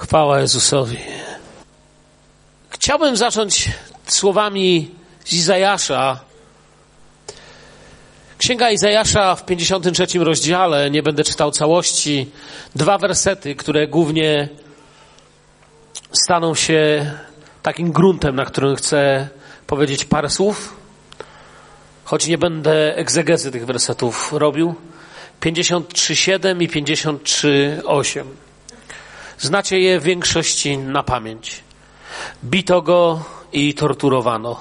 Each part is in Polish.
Chwała Jezusowi. Chciałbym zacząć słowami z Izajasza. Księga Izajasza w 53 rozdziale, nie będę czytał całości, dwa wersety, które głównie staną się takim gruntem, na którym chcę powiedzieć parę słów, choć nie będę egzegezy tych wersetów robił. 53,7 i 53,8. Znacie je w większości na pamięć. Bito go i torturowano.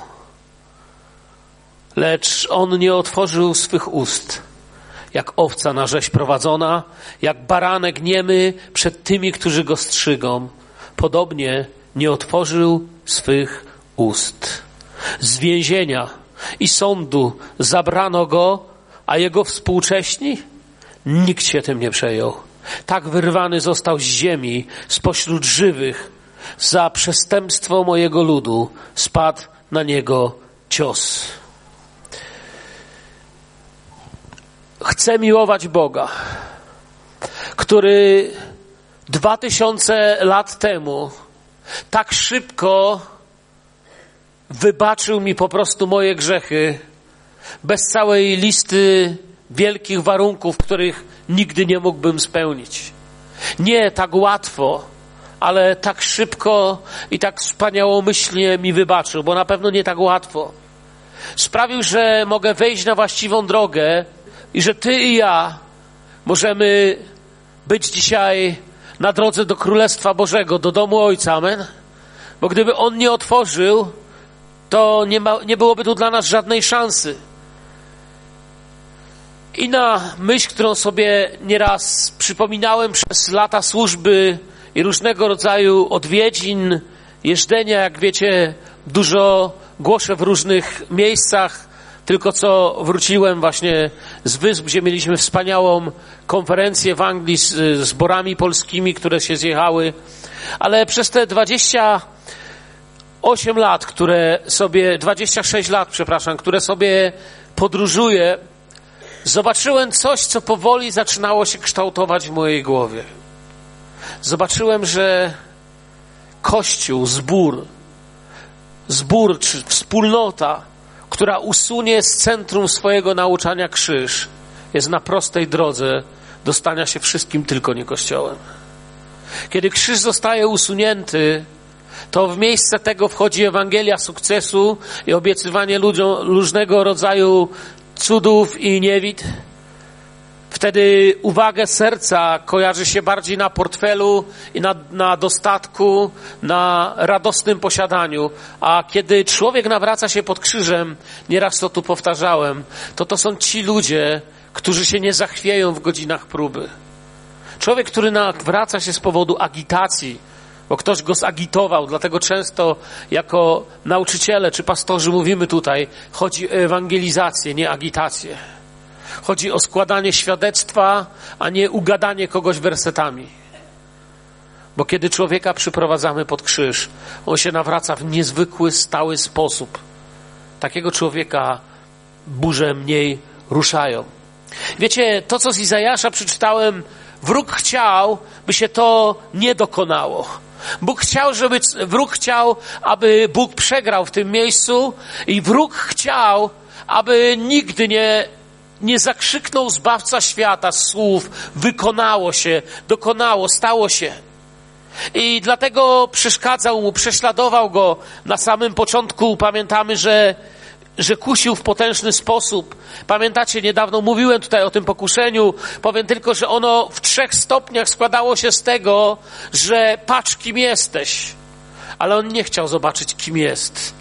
Lecz on nie otworzył swych ust, jak owca na rzeź prowadzona, jak baranek niemy przed tymi, którzy go strzygą. Podobnie nie otworzył swych ust. Z więzienia i sądu zabrano go, a jego współcześni nikt się tym nie przejął. Tak wyrwany został z ziemi, spośród żywych. Za przestępstwo mojego ludu spadł na niego cios. Chcę miłować Boga, który dwa tysiące lat temu tak szybko wybaczył mi po prostu moje grzechy, bez całej listy wielkich warunków, których nigdy nie mógłbym spełnić. Nie tak łatwo, ale tak szybko i tak wspaniałomyślnie mi wybaczył, bo na pewno nie tak łatwo. Sprawił, że mogę wejść na właściwą drogę i że ty i ja możemy być dzisiaj na drodze do Królestwa Bożego, do domu Ojca. Amen. Bo gdyby On nie otworzył, to nie, ma, nie byłoby tu dla nas żadnej szansy. I na myśl, którą sobie nieraz przypominałem przez lata służby i różnego rodzaju odwiedzin, jeżdżenia, jak wiecie, dużo głoszę w różnych miejscach. Tylko co wróciłem właśnie z wysp, gdzie mieliśmy wspaniałą konferencję w Anglii z zborami polskimi, które się zjechały. Ale przez te 28 lat, które sobie, 26 lat, przepraszam, które sobie podróżuję, zobaczyłem coś, co powoli zaczynało się kształtować w mojej głowie. Zobaczyłem, że Kościół, zbór, zbór czy wspólnota, która usunie z centrum swojego nauczania krzyż, jest na prostej drodze do stania się wszystkim tylko nie Kościołem. Kiedy krzyż zostaje usunięty, to w miejsce tego wchodzi Ewangelia sukcesu i obiecywanie ludziom różnego rodzaju cudów i niewid. Wtedy uwagę serca kojarzy się bardziej na portfelu i na, na dostatku, na radosnym posiadaniu. A kiedy człowiek nawraca się pod krzyżem, nieraz to tu powtarzałem, to to są ci ludzie, którzy się nie zachwieją w godzinach próby. Człowiek, który nawraca się z powodu agitacji, bo ktoś go zagitował, dlatego często jako nauczyciele czy pastorzy mówimy tutaj, chodzi o ewangelizację, nie agitację. Chodzi o składanie świadectwa, a nie ugadanie kogoś wersetami. Bo kiedy człowieka przyprowadzamy pod krzyż, on się nawraca w niezwykły, stały sposób. Takiego człowieka burze mniej ruszają. Wiecie, to co z Izajasza przeczytałem, wróg chciał, by się to nie dokonało. Bóg chciał, żeby, wróg chciał, aby Bóg przegrał w tym miejscu i wróg chciał, aby nigdy nie, nie zakrzyknął Zbawca świata słów wykonało się, dokonało, stało się. I dlatego przeszkadzał mu, prześladował go. Na samym początku pamiętamy, że że kusił w potężny sposób. Pamiętacie, niedawno mówiłem tutaj o tym pokuszeniu. Powiem tylko, że ono w trzech stopniach składało się z tego, że patrz, kim jesteś. Ale on nie chciał zobaczyć, kim jest.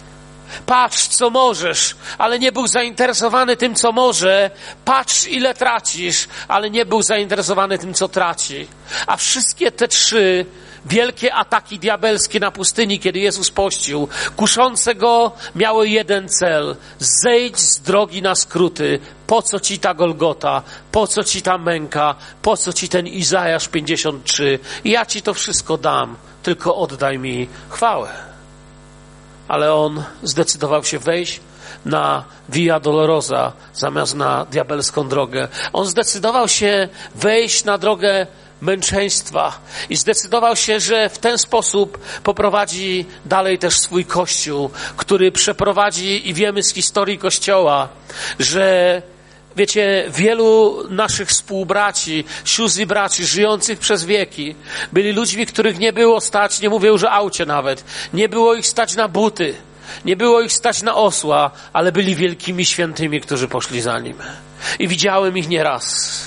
Patrz, co możesz, ale nie był zainteresowany tym, co może. Patrz, ile tracisz, ale nie był zainteresowany tym, co traci. A wszystkie te trzy wielkie ataki diabelskie na pustyni, kiedy Jezus pościł, kuszące go, miały jeden cel: zejdź z drogi na skróty. Po co ci ta Golgota? Po co ci ta męka? Po co ci ten Izajasz 53? Ja ci to wszystko dam, tylko oddaj mi chwałę. Ale on zdecydował się wejść na Via Dolorosa zamiast na diabelską drogę. On zdecydował się wejść na drogę męczeństwa i zdecydował się, że w ten sposób poprowadzi dalej też swój kościół, który przeprowadzi i wiemy z historii kościoła, że Wiecie, wielu naszych współbraci, sióstr i braci żyjących przez wieki byli ludźmi, których nie było stać, nie mówię już o aucie nawet, nie było ich stać na buty, nie było ich stać na osła, ale byli wielkimi świętymi, którzy poszli za nim. I widziałem ich nieraz.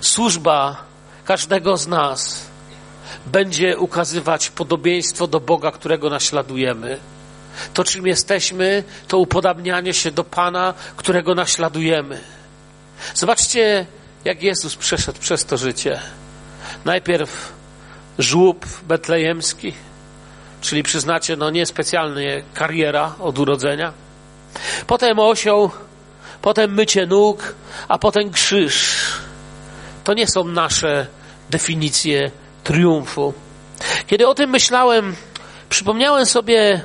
Służba każdego z nas będzie ukazywać podobieństwo do Boga, którego naśladujemy. To, czym jesteśmy, to upodabnianie się do Pana, którego naśladujemy. Zobaczcie, jak Jezus przeszedł przez to życie. Najpierw żłób betlejemski, czyli przyznacie, no niespecjalnie kariera od urodzenia. Potem osioł, potem mycie nóg, a potem krzyż. To nie są nasze definicje triumfu. Kiedy o tym myślałem, przypomniałem sobie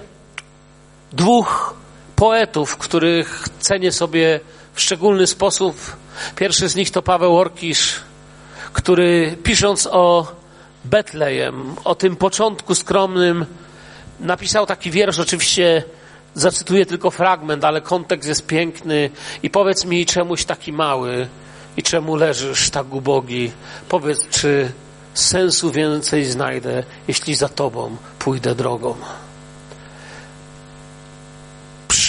dwóch poetów, których cenię sobie w szczególny sposób. Pierwszy z nich to Paweł Orkisz, który pisząc o Betlejem, o tym początku skromnym, napisał taki wiersz, oczywiście zacytuję tylko fragment, ale kontekst jest piękny i powiedz mi czemuś taki mały i czemu leżysz tak ubogi. Powiedz, czy sensu więcej znajdę, jeśli za tobą pójdę drogą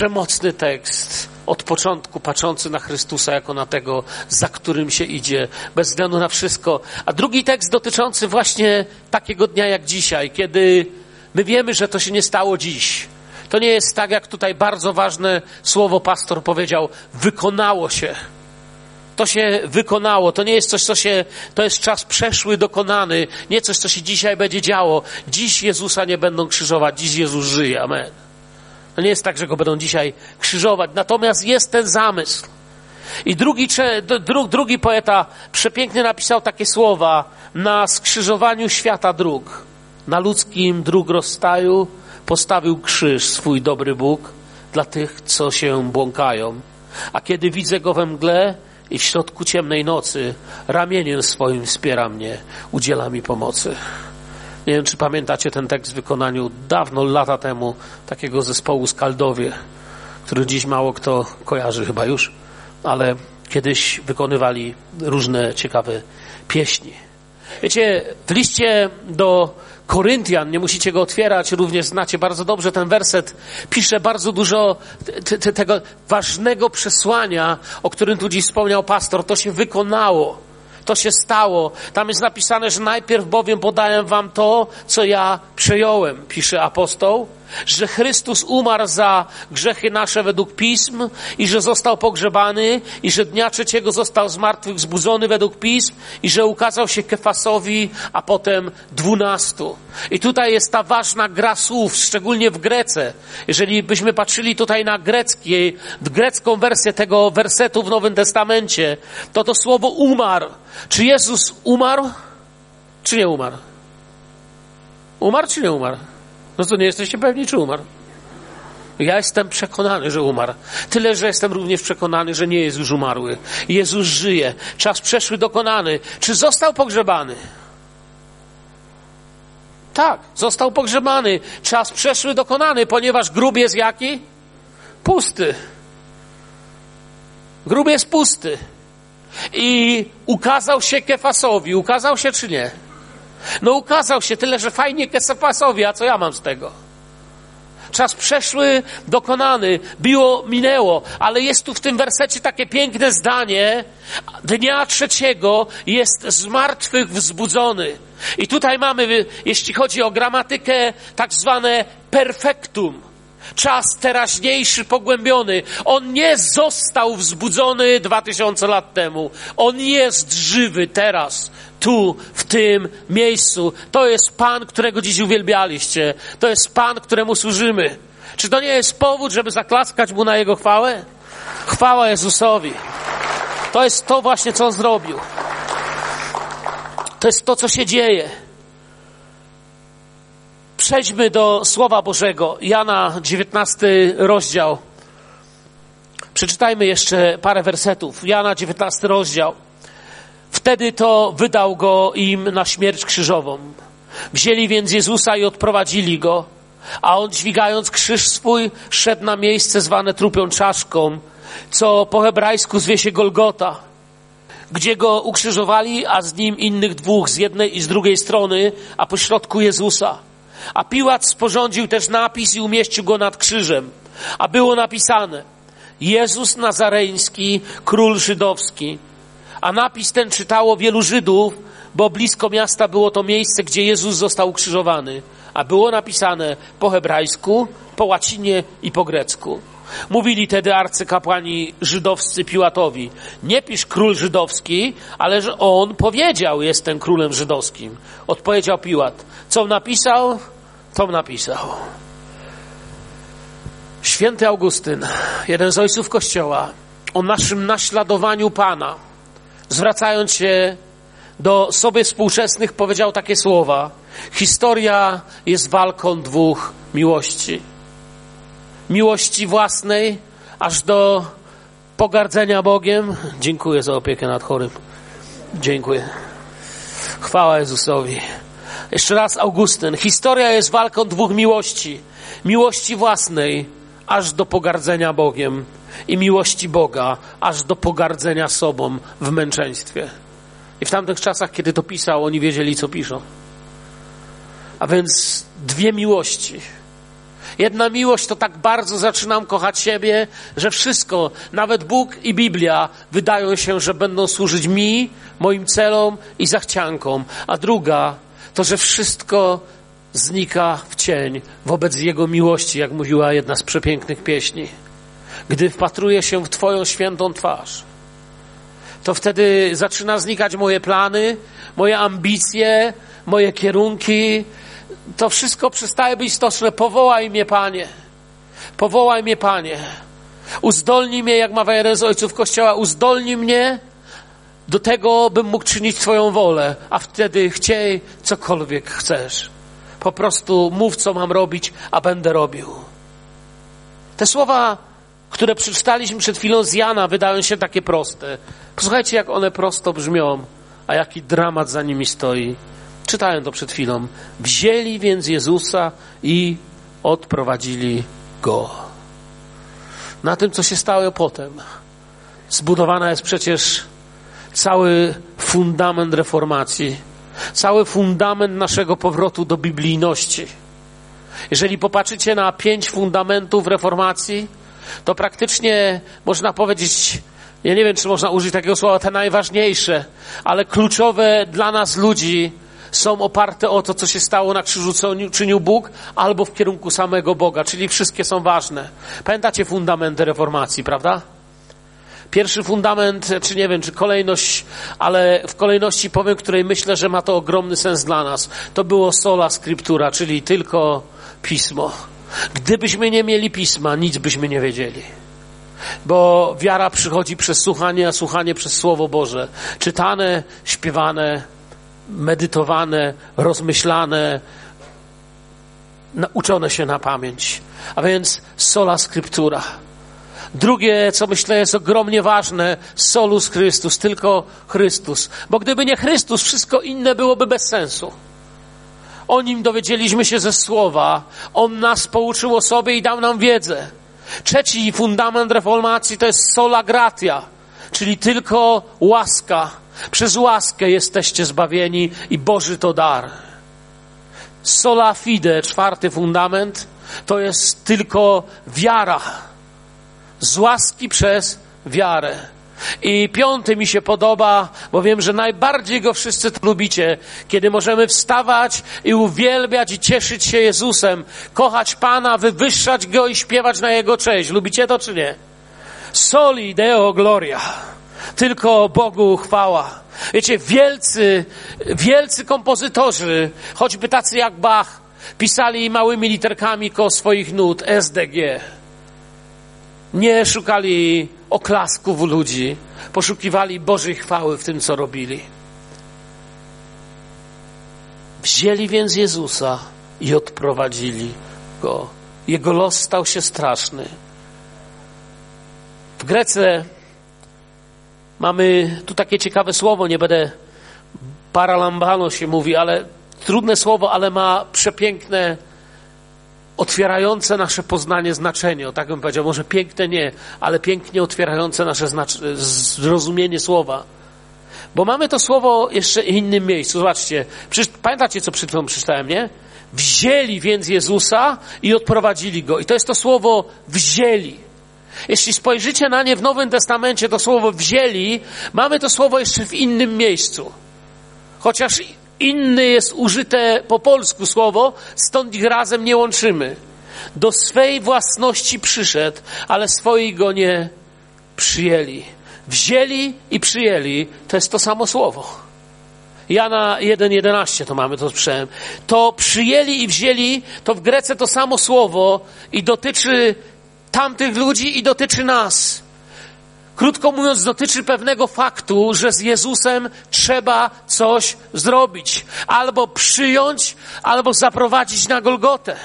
przemocny tekst, od początku patrzący na Chrystusa jako na tego, za którym się idzie, bez względu na wszystko. A drugi tekst dotyczący właśnie takiego dnia jak dzisiaj, kiedy my wiemy, że to się nie stało dziś. To nie jest tak, jak tutaj bardzo ważne słowo pastor powiedział, wykonało się. To się wykonało. To nie jest coś, co się, to jest czas przeszły, dokonany. Nie coś, co się dzisiaj będzie działo. Dziś Jezusa nie będą krzyżować. Dziś Jezus żyje. Amen. To nie jest tak, że go będą dzisiaj krzyżować. Natomiast jest ten zamysł. I drugi, dru, drugi poeta przepięknie napisał takie słowa na skrzyżowaniu świata dróg. Na ludzkim dróg rozstaju postawił krzyż swój dobry Bóg dla tych, co się błąkają. A kiedy widzę go we mgle i w środku ciemnej nocy, ramieniem swoim wspiera mnie, udziela mi pomocy. Nie wiem, czy pamiętacie ten tekst w wykonaniu dawno, lata temu, takiego zespołu Skaldowie, który dziś mało kto kojarzy chyba już, ale kiedyś wykonywali różne ciekawe pieśni. Wiecie, w liście do Koryntian, nie musicie go otwierać, również znacie bardzo dobrze ten werset, pisze bardzo dużo tego ważnego przesłania, o którym tu dziś wspomniał pastor. To się wykonało. To się stało. Tam jest napisane, że najpierw bowiem podaję wam to, co ja przejąłem, pisze apostoł że Chrystus umarł za grzechy nasze według pism i że został pogrzebany i że dnia trzeciego został z martwych zbudzony według pism i że ukazał się Kefasowi, a potem dwunastu. I tutaj jest ta ważna gra słów, szczególnie w Grece. Jeżeli byśmy patrzyli tutaj na greckie, grecką wersję tego wersetu w Nowym Testamencie, to to słowo umarł. Czy Jezus umarł, czy nie umarł? Umarł czy nie umarł? No to nie jesteście pewni, czy umarł. Ja jestem przekonany, że umarł. Tyle, że jestem również przekonany, że nie jest już umarły. Jezus żyje. Czas przeszły dokonany. Czy został pogrzebany? Tak, został pogrzebany. Czas przeszły dokonany, ponieważ grób jest jaki? Pusty. Grób jest pusty. I ukazał się Kefasowi. Ukazał się czy nie? No ukazał się tyle, że fajnie Kesefasowi, a co ja mam z tego? Czas przeszły, dokonany, było, minęło, ale jest tu w tym wersecie takie piękne zdanie. Dnia trzeciego jest z martwych wzbudzony. I tutaj mamy, jeśli chodzi o gramatykę, tak zwane perfektum. Czas teraźniejszy, pogłębiony. On nie został wzbudzony dwa tysiące lat temu. On jest żywy teraz tu, w tym miejscu. To jest Pan, którego dziś uwielbialiście. To jest Pan, któremu służymy. Czy to nie jest powód, żeby zaklaskać Mu na Jego chwałę? Chwała Jezusowi. To jest to właśnie, co On zrobił. To jest to, co się dzieje. Przejdźmy do Słowa Bożego. Jana, 19 rozdział. Przeczytajmy jeszcze parę wersetów. Jana, 19 rozdział. Wtedy to wydał go im na śmierć krzyżową. Wzięli więc Jezusa i odprowadzili go, a on dźwigając krzyż swój szedł na miejsce zwane trupią czaszką, co po hebrajsku zwie się Golgota, gdzie go ukrzyżowali, a z nim innych dwóch z jednej i z drugiej strony, a po środku Jezusa. A Piłat sporządził też napis i umieścił go nad krzyżem, a było napisane Jezus Nazareński, król żydowski. A napis ten czytało wielu Żydów, bo blisko miasta było to miejsce, gdzie Jezus został ukrzyżowany, a było napisane po hebrajsku, po łacinie i po grecku. Mówili tedy arcykapłani żydowscy Piłatowi, nie pisz król żydowski, ale że on powiedział, jestem królem żydowskim. Odpowiedział Piłat, co napisał, to napisał. Święty Augustyn, jeden z ojców Kościoła, o naszym naśladowaniu Pana, zwracając się do sobie współczesnych, powiedział takie słowa: Historia jest walką dwóch miłości. Miłości własnej, aż do pogardzenia Bogiem. Dziękuję za opiekę nad chorym. Dziękuję. Chwała Jezusowi. Jeszcze raz Augustyn. Historia jest walką dwóch miłości. Miłości własnej, aż do pogardzenia Bogiem i miłości Boga, aż do pogardzenia sobą w męczeństwie. I w tamtych czasach, kiedy to pisał, oni wiedzieli, co piszą. A więc dwie miłości. Jedna miłość to tak bardzo zaczynam kochać siebie, że wszystko, nawet Bóg i Biblia, wydają się, że będą służyć mi, moim celom i zachciankom. A druga to, że wszystko znika w cień wobec Jego miłości, jak mówiła jedna z przepięknych pieśni. Gdy wpatruję się w Twoją świętą twarz, to wtedy zaczyna znikać moje plany, moje ambicje, moje kierunki. To wszystko przestaje być istotne. Powołaj mnie, Panie. Powołaj mnie, Panie. Uzdolnij mnie, jak mawia jeden z ojców Kościoła, uzdolnij mnie do tego, bym mógł czynić Twoją wolę, a wtedy chciej cokolwiek chcesz. Po prostu mów, co mam robić, a będę robił. Te słowa, które przeczytaliśmy przed chwilą z Jana, wydają się takie proste. Posłuchajcie, jak one prosto brzmią, a jaki dramat za nimi stoi. Czytałem to przed chwilą. Wzięli więc Jezusa i odprowadzili go. Na tym, co się stało potem, zbudowana jest przecież cały fundament reformacji, cały fundament naszego powrotu do biblijności. Jeżeli popatrzycie na pięć fundamentów reformacji, to praktycznie można powiedzieć, ja nie wiem, czy można użyć takiego słowa, te najważniejsze, ale kluczowe dla nas ludzi są oparte o to, co się stało na krzyżu, co czynił Bóg, albo w kierunku samego Boga, czyli wszystkie są ważne. Pamiętacie fundamenty reformacji, prawda? Pierwszy fundament, czy nie wiem, czy kolejność, ale w kolejności powiem, której myślę, że ma to ogromny sens dla nas. To było sola scriptura, czyli tylko pismo. Gdybyśmy nie mieli pisma, nic byśmy nie wiedzieli. Bo wiara przychodzi przez słuchanie, a słuchanie przez Słowo Boże. Czytane, śpiewane, medytowane, rozmyślane, nauczone się na pamięć. A więc sola scriptura. Drugie, co myślę jest ogromnie ważne, solus Chrystus, tylko Chrystus. Bo gdyby nie Chrystus, wszystko inne byłoby bez sensu. O nim dowiedzieliśmy się ze słowa. On nas pouczył o sobie i dał nam wiedzę. Trzeci fundament reformacji to jest sola gratia, czyli tylko łaska. Przez łaskę jesteście zbawieni i Boży to dar. Sola fide, czwarty fundament, to jest tylko wiara. Z łaski przez wiarę. I piąty mi się podoba, bo wiem, że najbardziej go wszyscy lubicie, kiedy możemy wstawać i uwielbiać i cieszyć się Jezusem, kochać Pana, wywyższać Go i śpiewać na Jego cześć. Lubicie to czy nie? Soli Deo Gloria. Tylko Bogu chwała. Wiecie, wielcy, wielcy kompozytorzy, choćby tacy jak Bach, pisali małymi literkami koło swoich nut SDG. Nie szukali oklasków ludzi, poszukiwali Bożej chwały w tym, co robili. Wzięli więc Jezusa i odprowadzili go. Jego los stał się straszny. W Grece Mamy tu takie ciekawe słowo, nie będę paralambano się mówi, ale trudne słowo, ale ma przepiękne, otwierające nasze poznanie znaczenie. O tak bym powiedział, może piękne nie, ale pięknie otwierające nasze zrozumienie słowa. Bo mamy to słowo jeszcze w innym miejscu. Zobaczcie, pamiętacie, co przed chwilą przeczytałem, nie? Wzięli więc Jezusa i odprowadzili go. I to jest to słowo wzięli. Jeśli spojrzycie na nie w Nowym Testamencie, to słowo wzięli, mamy to słowo jeszcze w innym miejscu. Chociaż inny jest użyte po polsku słowo, stąd ich razem nie łączymy. Do swej własności przyszedł, ale swoi go nie przyjęli. Wzięli i przyjęli to jest to samo słowo. Jana 1,11 to mamy, to słyszałem. To przyjęli i wzięli, to w Grece to samo słowo i dotyczy tamtych ludzi i dotyczy nas. Krótko mówiąc, dotyczy pewnego faktu, że z Jezusem trzeba coś zrobić. Albo przyjąć, albo zaprowadzić na Golgotę.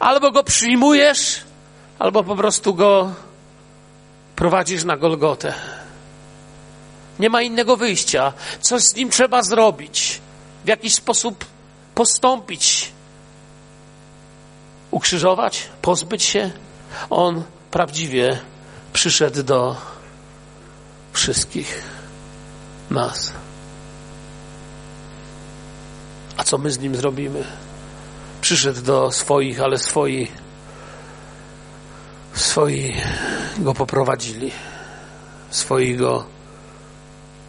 Albo go przyjmujesz, albo po prostu go prowadzisz na Golgotę. Nie ma innego wyjścia. Coś z nim trzeba zrobić. W jakiś sposób postąpić. Ukrzyżować, pozbyć się. On prawdziwie przyszedł do wszystkich nas. A co my z nim zrobimy? Przyszedł do swoich, ale swoi, swoi go poprowadzili. Swoi go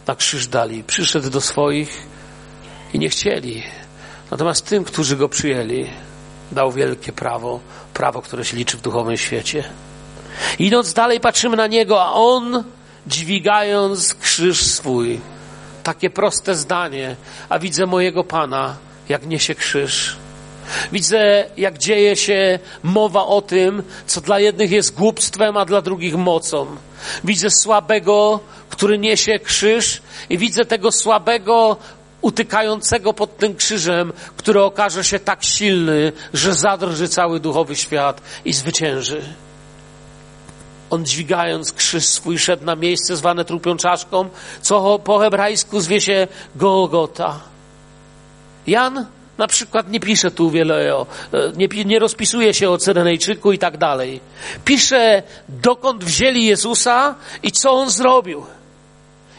na krzyż dali. Przyszedł do swoich i nie chcieli. Natomiast tym, którzy go przyjęli, dał wielkie prawo, prawo, które się liczy w duchowym świecie. Idąc dalej, patrzymy na niego, a on dźwigając krzyż swój. Takie proste zdanie, a widzę mojego Pana, jak niesie krzyż. Widzę, jak dzieje się mowa o tym, co dla jednych jest głupstwem, a dla drugich mocą. Widzę słabego, który niesie krzyż, i widzę tego słabego, utykającego pod tym krzyżem, który okaże się tak silny, że zadrży cały duchowy świat i zwycięży. On dźwigając krzyż swój szedł na miejsce zwane trupią czaszką, co po hebrajsku zwie się Golgota. Jan na przykład nie pisze tu wiele o, nie, nie rozpisuje się o Cyrenejczyku i tak dalej. Pisze, dokąd wzięli Jezusa i co On zrobił.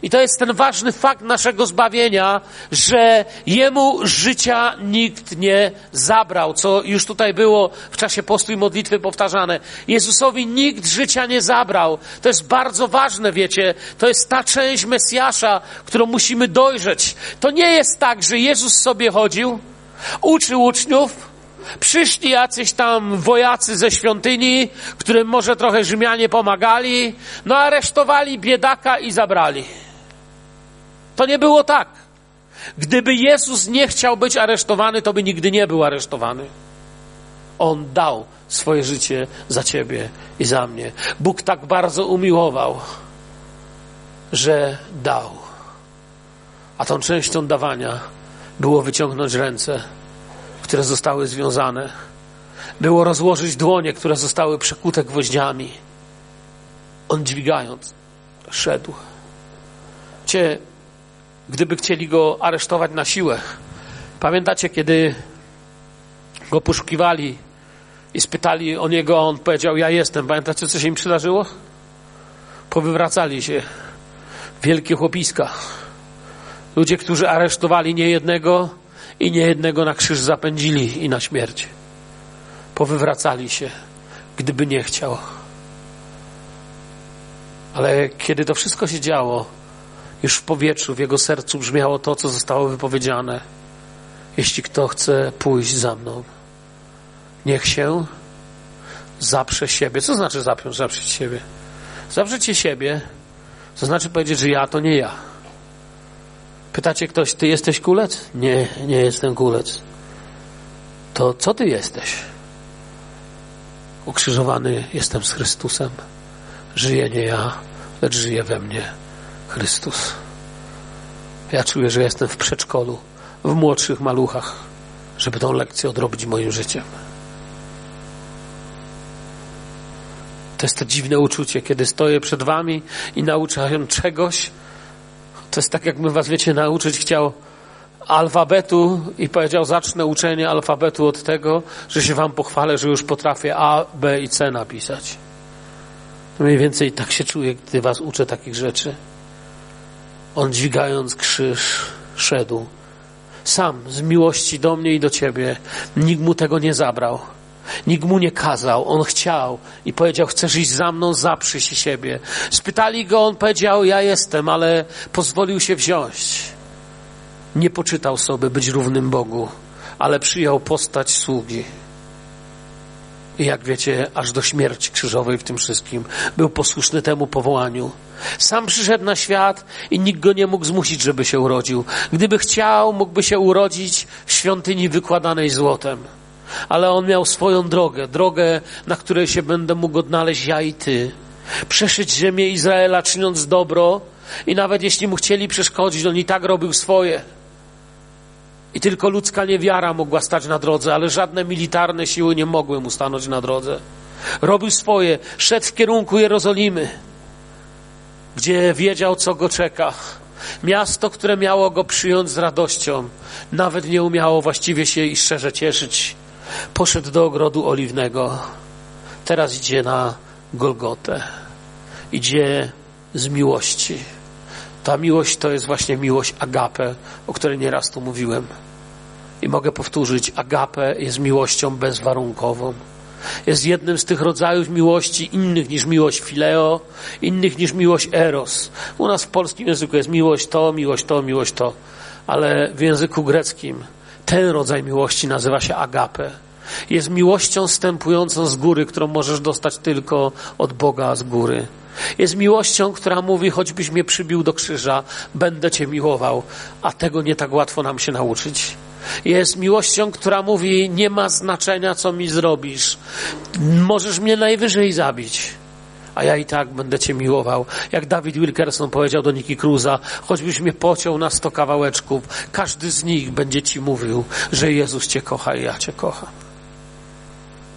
I to jest ten ważny fakt naszego zbawienia, że Jemu życia nikt nie zabrał, co już tutaj było w czasie postu i modlitwy powtarzane. Jezusowi nikt życia nie zabrał. To jest bardzo ważne, wiecie. To jest ta część Mesjasza, którą musimy dojrzeć. To nie jest tak, że Jezus sobie chodził, uczył uczniów, Przyszli jacyś tam wojacy ze świątyni, którym może trochę Rzymianie pomagali, no aresztowali biedaka i zabrali. To nie było tak. Gdyby Jezus nie chciał być aresztowany, to by nigdy nie był aresztowany. On dał swoje życie za ciebie i za mnie. Bóg tak bardzo umiłował, że dał. A tą częścią dawania było wyciągnąć ręce, które zostały związane. Było rozłożyć dłonie, które zostały przekute gwoździami. On dźwigając, szedł. Cię gdyby chcieli go aresztować na siłę. Pamiętacie, kiedy go poszukiwali i spytali o niego, a on powiedział, ja jestem. Pamiętacie, co się im przydarzyło? Powywracali się wielkie chłopiska. Ludzie, którzy aresztowali niejednego i niejednego na krzyż zapędzili i na śmierć. Powywracali się, gdyby nie chciał. Ale kiedy to wszystko się działo, już w powietrzu, w jego sercu brzmiało to, co zostało wypowiedziane. Jeśli kto chce pójść za mną, niech się zaprze siebie. Co znaczy zapiąć, zaprzeć siebie? Zaprzeć siebie, to znaczy powiedzieć, że ja to nie ja. Pytacie ktoś, ty jesteś kulec? Nie, nie jestem kulec. To co ty jesteś? Ukrzyżowany jestem z Chrystusem. Żyję nie ja, lecz żyje we mnie Chrystus. Ja czuję, że jestem w przedszkolu, w młodszych maluchach, żeby tą lekcję odrobić moim życiem. To jest to dziwne uczucie, kiedy stoję przed wami i nauczam czegoś. To jest tak, jakbym was, wiecie, nauczyć chciał alfabetu i powiedział, zacznę uczenie alfabetu od tego, że się wam pochwalę, że już potrafię A, B i C napisać. Mniej więcej tak się czuję, gdy was uczę takich rzeczy. On dźwigając krzyż szedł. Sam, z miłości do mnie i do ciebie. Nikt mu tego nie zabrał. Nikt mu nie kazał, on chciał i powiedział: Chcesz iść za mną, zaprzyj się siebie. Spytali go, on powiedział: Ja jestem, ale pozwolił się wziąć. Nie poczytał sobie być równym Bogu, ale przyjął postać sługi. Jak wiecie, aż do śmierci krzyżowej w tym wszystkim był posłuszny temu powołaniu. Sam przyszedł na świat i nikt go nie mógł zmusić, żeby się urodził. Gdyby chciał, mógłby się urodzić w świątyni wykładanej złotem. Ale on miał swoją drogę, drogę, na której się będę mógł odnaleźć ja i ty. Przeszyć ziemię Izraela, czyniąc dobro, i nawet jeśli mu chcieli przeszkodzić, on i tak robił swoje. I tylko ludzka niewiara mogła stać na drodze, ale żadne militarne siły nie mogły mu stanąć na drodze. Robił swoje, szedł w kierunku Jerozolimy, gdzie wiedział, co go czeka. Miasto, które miało go przyjąć z radością, nawet nie umiało właściwie się i szczerze cieszyć. Poszedł do ogrodu oliwnego. Teraz idzie na Golgotę. Idzie z miłości. Ta miłość to jest właśnie miłość agape, o której nieraz tu mówiłem. I mogę powtórzyć, agape jest miłością bezwarunkową. Jest jednym z tych rodzajów miłości innych niż miłość fileo, innych niż miłość eros. U nas w polskim języku jest miłość to, miłość to, miłość to. Ale w języku greckim ten rodzaj miłości nazywa się agape. Jest miłością stępującą z góry, którą możesz dostać tylko od Boga z góry. Jest miłością, która mówi, choćbyś mnie przybił do krzyża, będę Cię miłował, a tego nie tak łatwo nam się nauczyć. Jest miłością, która mówi, nie ma znaczenia, co mi zrobisz. Możesz mnie najwyżej zabić, a ja i tak będę Cię miłował. Jak Dawid Wilkerson powiedział do Niki Cruza, choćbyś mnie pociął na sto kawałeczków, każdy z nich będzie Ci mówił, że Jezus Cię kocha i ja Cię kocham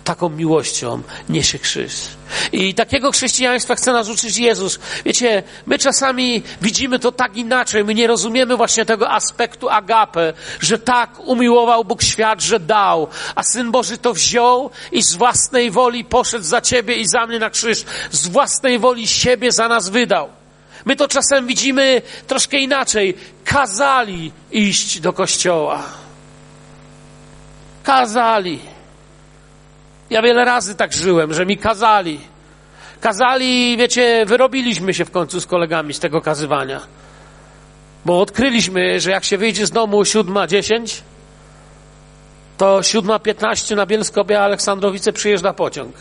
taką miłością niesie krzyż. I takiego chrześcijaństwa chce nas uczyć Jezus. Wiecie, my czasami widzimy to tak inaczej, my nie rozumiemy właśnie tego aspektu agape, że tak umiłował Bóg świat, że dał, a Syn Boży to wziął i z własnej woli poszedł za Ciebie i za mnie na krzyż, z własnej woli siebie za nas wydał. My to czasem widzimy troszkę inaczej. Kazali iść do kościoła. Kazali. Ja wiele razy tak żyłem, że mi kazali. Kazali, wiecie, wyrobiliśmy się w końcu z kolegami z tego kazywania. Bo odkryliśmy, że jak się wyjdzie z domu 7.10, to 7.15 na Bielsko-Białe Aleksandrowice przyjeżdża pociąg.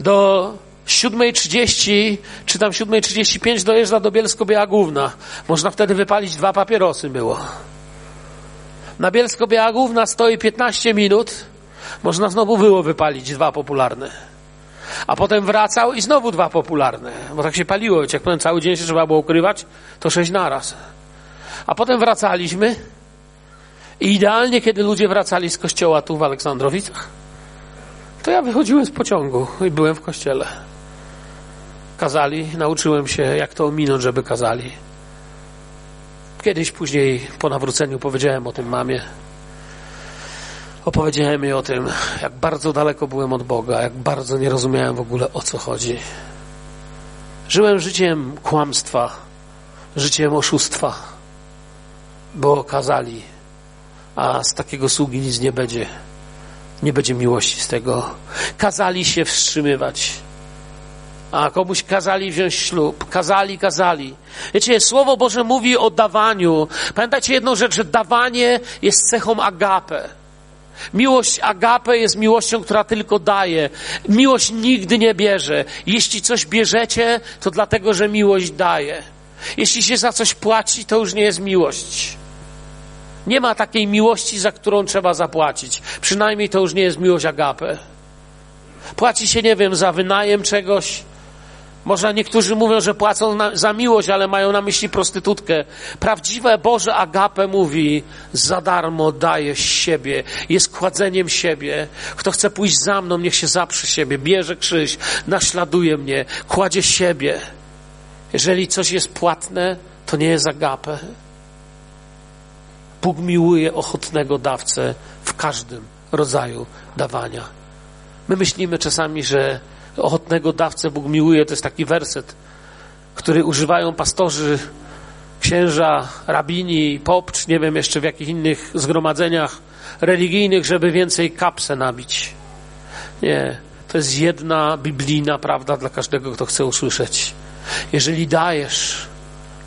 Do 7.30 czy tam 7.35 dojeżdża do Bielsko-Biała Główna. Można wtedy wypalić dwa papierosy było. Na Bielsko-Biała Główna stoi 15 minut można znowu było wypalić dwa popularne. A potem wracał i znowu dwa popularne, bo tak się paliło. Jak powiem, cały dzień się trzeba było ukrywać, to sześć naraz. A potem wracaliśmy i idealnie, kiedy ludzie wracali z kościoła tu w Aleksandrowicach, to ja wychodziłem z pociągu i byłem w kościele. Kazali, nauczyłem się, jak to ominąć, żeby kazali. Kiedyś później, po nawróceniu, powiedziałem o tym mamie. Opowiedziałem jej o tym, jak bardzo daleko byłem od Boga, jak bardzo nie rozumiałem w ogóle o co chodzi. Żyłem życiem kłamstwa, życiem oszustwa, bo kazali, a z takiego sługi nic nie będzie. Nie będzie miłości z tego. Kazali się wstrzymywać. A komuś kazali wziąć ślub. Kazali, kazali. Wiecie, Słowo Boże mówi o dawaniu. Pamiętajcie jedną rzecz, że dawanie jest cechą agape. Miłość agape jest miłością, która tylko daje. Miłość nigdy nie bierze. Jeśli coś bierzecie, to dlatego, że miłość daje. Jeśli się za coś płaci, to już nie jest miłość. Nie ma takiej miłości, za którą trzeba zapłacić. Przynajmniej to już nie jest miłość agape. Płaci się, nie wiem, za wynajem czegoś, Może niektórzy mówią, że płacą na, za miłość, ale mają na myśli prostytutkę. Prawdziwe Boże agape mówi, za darmo daje siebie, jest kładzeniem siebie. Kto chce pójść za mną, niech się zaprze siebie, bierze krzyż, naśladuje mnie, kładzie siebie. Jeżeli coś jest płatne, to nie jest agape. Bóg miłuje ochotnego dawcę w każdym rodzaju dawania. My myślimy czasami, że ochotnego dawcę Bóg miłuje. To jest taki werset, który używają pastorzy, księża, rabini, popcz, nie wiem jeszcze w jakich innych zgromadzeniach religijnych, żeby więcej kapsę nabić. Nie, to jest jedna biblijna prawda dla każdego, kto chce usłyszeć. Jeżeli dajesz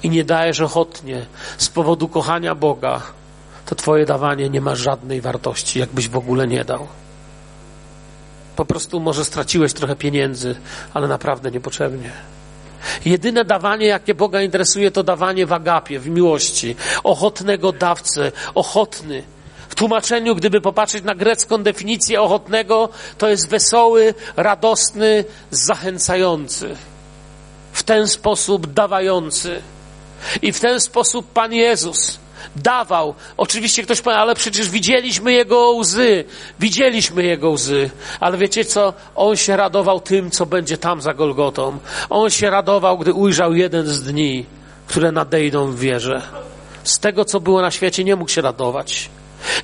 i nie dajesz ochotnie z powodu kochania Boga, to Twoje dawanie nie ma żadnej wartości, jakbyś w ogóle nie dał. Po prostu może straciłeś trochę pieniędzy, ale naprawdę niepotrzebnie. Jedyne dawanie, jakie Boga interesuje, to dawanie w agapie, w miłości, ochotnego dawcę, ochotny. W tłumaczeniu, gdyby popatrzeć na grecką definicję ochotnego, to jest wesoły, radosny, zachęcający. W ten sposób dawający. I w ten sposób Pan Jezus dawał. Oczywiście ktoś powie, ale przecież widzieliśmy jego łzy, widzieliśmy jego łzy, ale wiecie co? On się radował tym, co będzie tam za Golgotą. On się radował, gdy ujrzał jeden z dni, które nadejdą w wierze. Z tego, co było na świecie, nie mógł się radować.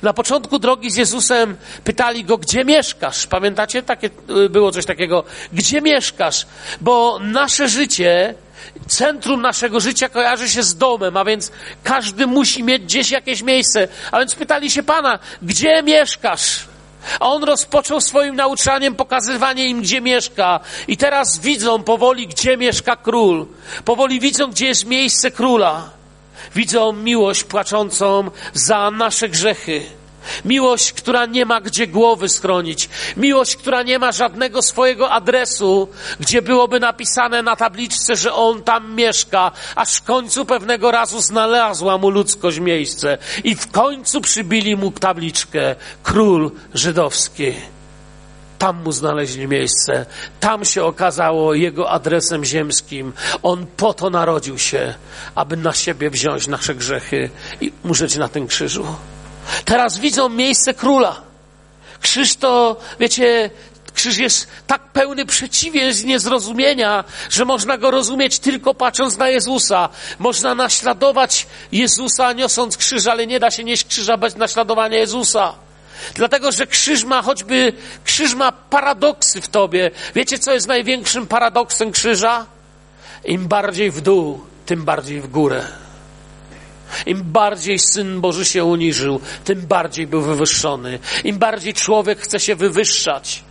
Na początku drogi z Jezusem pytali go, gdzie mieszkasz? Pamiętacie? Takie, y, było coś takiego. Gdzie mieszkasz? Bo nasze życie centrum naszego życia kojarzy się z domem, a więc każdy musi mieć gdzieś jakieś miejsce. A więc pytali się Pana, gdzie mieszkasz? A on rozpoczął swoim nauczaniem pokazywanie im, gdzie mieszka. I teraz widzą powoli, gdzie mieszka król. Powoli widzą, gdzie jest miejsce króla. Widzą miłość płaczącą za nasze grzechy. Miłość, która nie ma gdzie głowy schronić. Miłość, która nie ma żadnego swojego adresu, gdzie byłoby napisane na tabliczce, że on tam mieszka, aż w końcu pewnego razu znalazła mu ludzkość miejsce. I w końcu przybili mu tabliczkę król żydowski. Tam mu znaleźli miejsce, tam się okazało jego adresem ziemskim. On po to narodził się, aby na siebie wziąć nasze grzechy i umrzeć na tym krzyżu. Teraz widzą miejsce króla. Krzyż to, wiecie, krzyż jest tak pełny przeciwieństw niezrozumienia, że można go rozumieć tylko patrząc na Jezusa. Można naśladować Jezusa niosąc krzyż, ale nie da się nieść krzyża bez naśladowania Jezusa. Dlatego, że krzyż ma choćby, krzyż ma paradoksy w tobie. Wiecie, co jest największym paradoksem krzyża? Im bardziej w dół, tym bardziej w górę. Im bardziej Syn Boży się uniżył, tym bardziej był wywyższony. Im bardziej człowiek chce się wywyższać.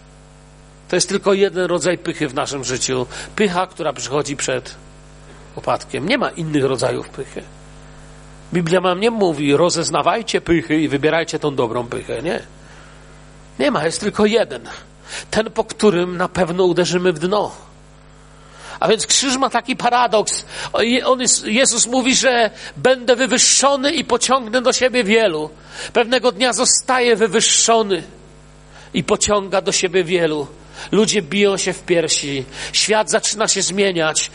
To jest tylko jeden rodzaj pychy w naszym życiu. Pycha, która przychodzi przed upadkiem. Nie ma innych rodzajów pychy. Biblia nam nie mówi, rozeznawajcie pychy i wybierajcie tą dobrą pychę. Nie. Nie ma, jest tylko jeden. Ten, po którym na pewno uderzymy w dno. A więc krzyż ma taki paradoks. On jest, Jezus mówi, że będę wywyższony i pociągnę do siebie wielu. Pewnego dnia zostaje wywyższony i pociąga do siebie wielu. Ludzie biją się w piersi. Świat zaczyna się zmieniać.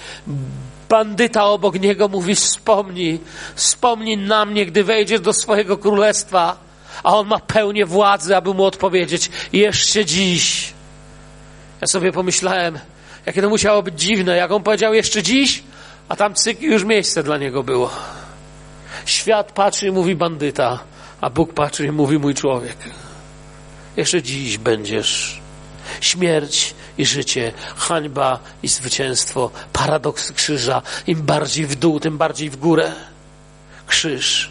Bandyta obok niego mówi: Wspomnij, wspomnij na mnie, gdy wejdziesz do swojego królestwa. A on ma pełnię władzy, aby mu odpowiedzieć: Jeszcze dziś. Ja sobie pomyślałem, Jakie to musiało być dziwne, jak on powiedział jeszcze dziś, a tam cyk już miejsce dla niego było. Świat patrzy i mówi bandyta, a Bóg patrzy i mówi mój człowiek. Jeszcze dziś będziesz. Śmierć i życie, hańba i zwycięstwo, paradoks krzyża. Im bardziej w dół, tym bardziej w górę. Krzyż.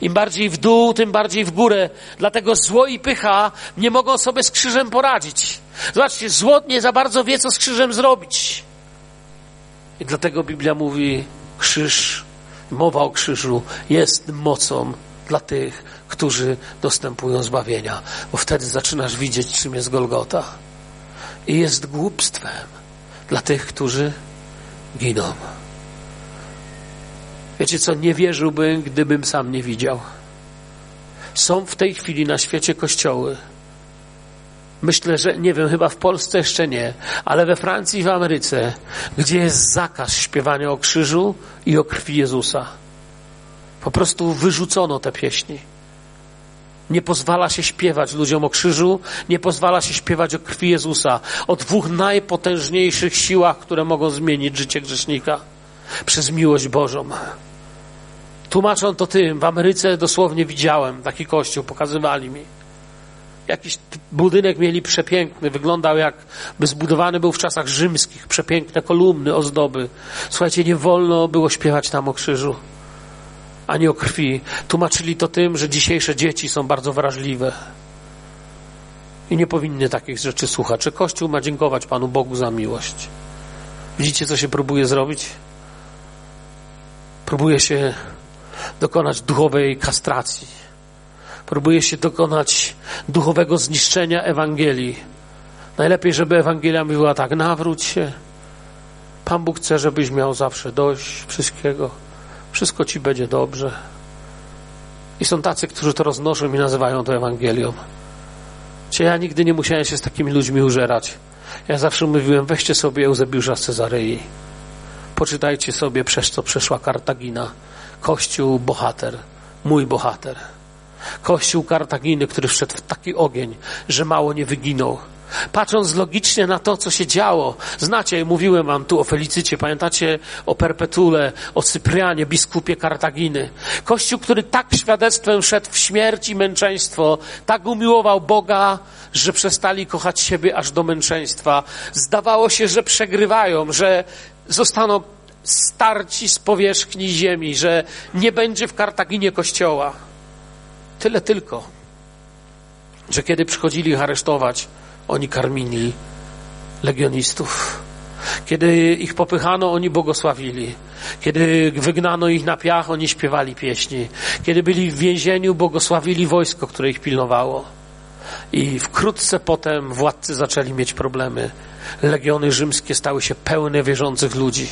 Im bardziej w dół, tym bardziej w górę. Dlatego zło i pycha nie mogą sobie z krzyżem poradzić. Zobaczcie, zło nie za bardzo wie, co z krzyżem zrobić. I dlatego Biblia mówi, krzyż, mowa o krzyżu jest mocą dla tych, którzy dostępują zbawienia, bo wtedy zaczynasz widzieć, czym jest Golgota. I jest głupstwem dla tych, którzy giną. Wiecie co, nie wierzyłbym, gdybym sam nie widział. Są w tej chwili na świecie kościoły, Myślę, że nie wiem, chyba w Polsce jeszcze nie, ale we Francji i w Ameryce, gdzie jest zakaz śpiewania o krzyżu i o krwi Jezusa. Po prostu wyrzucono te pieśni. Nie pozwala się śpiewać ludziom o krzyżu, nie pozwala się śpiewać o krwi Jezusa, o dwóch najpotężniejszych siłach, które mogą zmienić życie grzesznika przez miłość Bożą. Tłumaczą to tym. W Ameryce dosłownie widziałem taki kościół, pokazywali mi. Jakiś budynek mieli przepiękny, wyglądał jakby zbudowany był w czasach rzymskich, przepiękne kolumny, ozdoby. Słuchajcie, nie wolno było śpiewać tam o krzyżu, ani o krwi. Tłumaczyli to tym, że dzisiejsze dzieci są bardzo wrażliwe i nie powinny takich rzeczy słuchać. Czy Kościół ma dziękować Panu Bogu za miłość? Widzicie, co się próbuje zrobić? Próbuje się dokonać duchowej kastracji. Próbuje się dokonać duchowego zniszczenia Ewangelii. Najlepiej, żeby Ewangelia mówiła tak, nawróć się. Pan Bóg chce, żebyś miał zawsze dość wszystkiego. Wszystko ci będzie dobrze. I są tacy, którzy to roznoszą i nazywają to Ewangelią. Czy ja nigdy nie musiałem się z takimi ludźmi użerać. Ja zawsze mówiłem, weźcie sobie Eusebiusza z Cezarei. Poczytajcie sobie, przez co przeszła Kartagina Kościół bohater, mój bohater. Kościół Kartaginy, który wszedł w taki ogień, że mało nie wyginął. Patrząc logicznie na to, co się działo, znacie, mówiłem wam tu o Felicycie, pamiętacie o Perpetule, o Cyprianie, biskupie Kartaginy. Kościół, który tak świadectwem szedł w śmierć i męczeństwo, tak umiłował Boga, że przestali kochać siebie aż do męczeństwa. Zdawało się, że przegrywają, że zostaną starci z powierzchni ziemi, że nie będzie w Kartaginie kościoła. Tyle tylko, że kiedy przychodzili ich aresztować, oni karmili legionistów. Kiedy ich popychano, oni błogosławili. Kiedy wygnano ich na piach, oni śpiewali pieśni. Kiedy byli w więzieniu, błogosławili wojsko, które ich pilnowało. I wkrótce potem władcy zaczęli mieć problemy. Legiony rzymskie stały się pełne wierzących ludzi.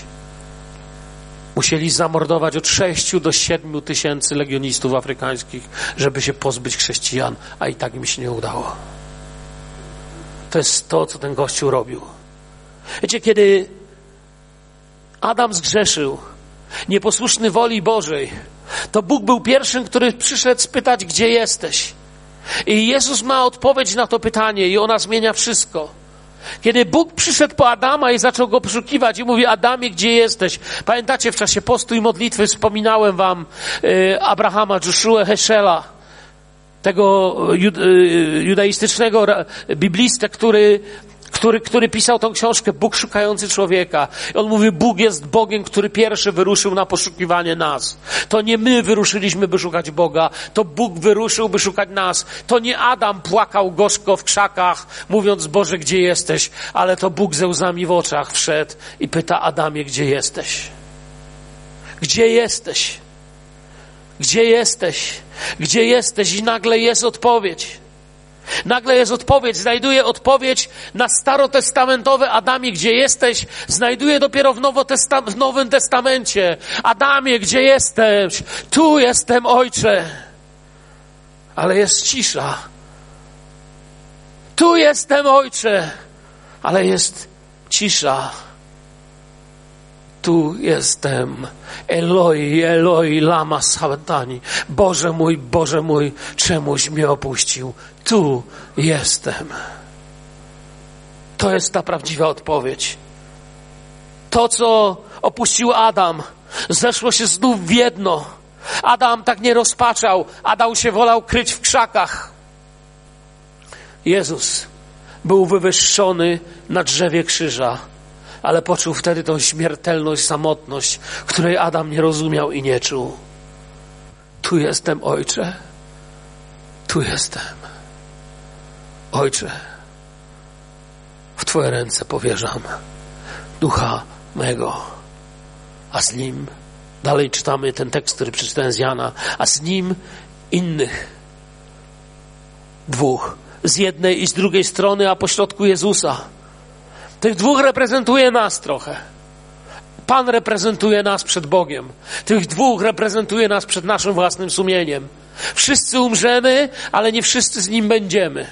Musieli zamordować od 6 do 7 tysięcy legionistów afrykańskich, żeby się pozbyć chrześcijan, a i tak im się nie udało. To jest to, co ten gościu robił. Wiecie, kiedy Adam zgrzeszył, nieposłuszny woli Bożej, to Bóg był pierwszym, który przyszedł spytać, gdzie jesteś. I Jezus ma odpowiedź na to pytanie i ona zmienia wszystko. Kiedy Bóg przyszedł po Adama i zaczął go poszukiwać i mówi, Adamie, gdzie jesteś? Pamiętacie, w czasie postu i modlitwy wspominałem wam y, Abrahama, Joshua Heschela, tego jud, y, judaistycznego biblistę, który który, który pisał tą książkę Bóg szukający człowieka. I on mówi, Bóg jest Bogiem, który pierwszy wyruszył na poszukiwanie nas. To nie my wyruszyliśmy, by szukać Boga, to Bóg wyruszył, by szukać nas. To nie Adam płakał gorzko w krzakach, mówiąc, Boże, gdzie jesteś? Ale to Bóg ze łzami w oczach wszedł i pyta Adamie, gdzie jesteś? Gdzie jesteś? Gdzie jesteś? Gdzie jesteś? I nagle jest odpowiedź. Nagle jest odpowiedź, znajduje odpowiedź na starotestamentowe Adamie, gdzie jesteś, znajduje dopiero w, w Nowym Testamencie. Adamie, gdzie jesteś? Tu jestem, Ojcze. Ale jest cisza. Tu jestem, Ojcze. Ale jest cisza. Tu jestem. Eloi, Eloi, lama sabachthani. Boże mój, Boże mój, czemuś mnie opuścił? Tu jestem. To jest ta prawdziwa odpowiedź. To, co opuścił Adam, zeszło się znów w jedno. Adam tak nie rozpaczał, Adam się wolał kryć w krzakach. Jezus był wywyższony na drzewie krzyża, ale poczuł wtedy tą śmiertelność, samotność, której Adam nie rozumiał i nie czuł. Tu jestem, Ojcze. Tu jestem. Ojcze, w Twoje ręce powierzam ducha mego, a z nim, dalej czytamy ten tekst, który przeczytałem z Jana, a z nim innych dwóch, z jednej i z drugiej strony, a pośrodku Jezusa. Tych dwóch reprezentuje nas trochę. Pan reprezentuje nas przed Bogiem. Tych dwóch reprezentuje nas przed naszym własnym sumieniem. Wszyscy umrzemy, ale nie wszyscy z nim będziemy.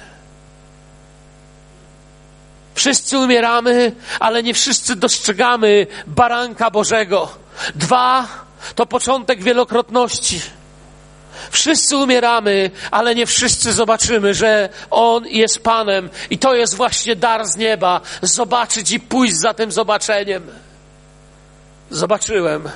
Wszyscy umieramy, ale nie wszyscy dostrzegamy baranka Bożego. Dwa, to początek wielokrotności. Wszyscy umieramy, ale nie wszyscy zobaczymy, że On jest Panem i to jest właśnie dar z nieba. Zobaczyć i pójść za tym zobaczeniem. Zobaczyłem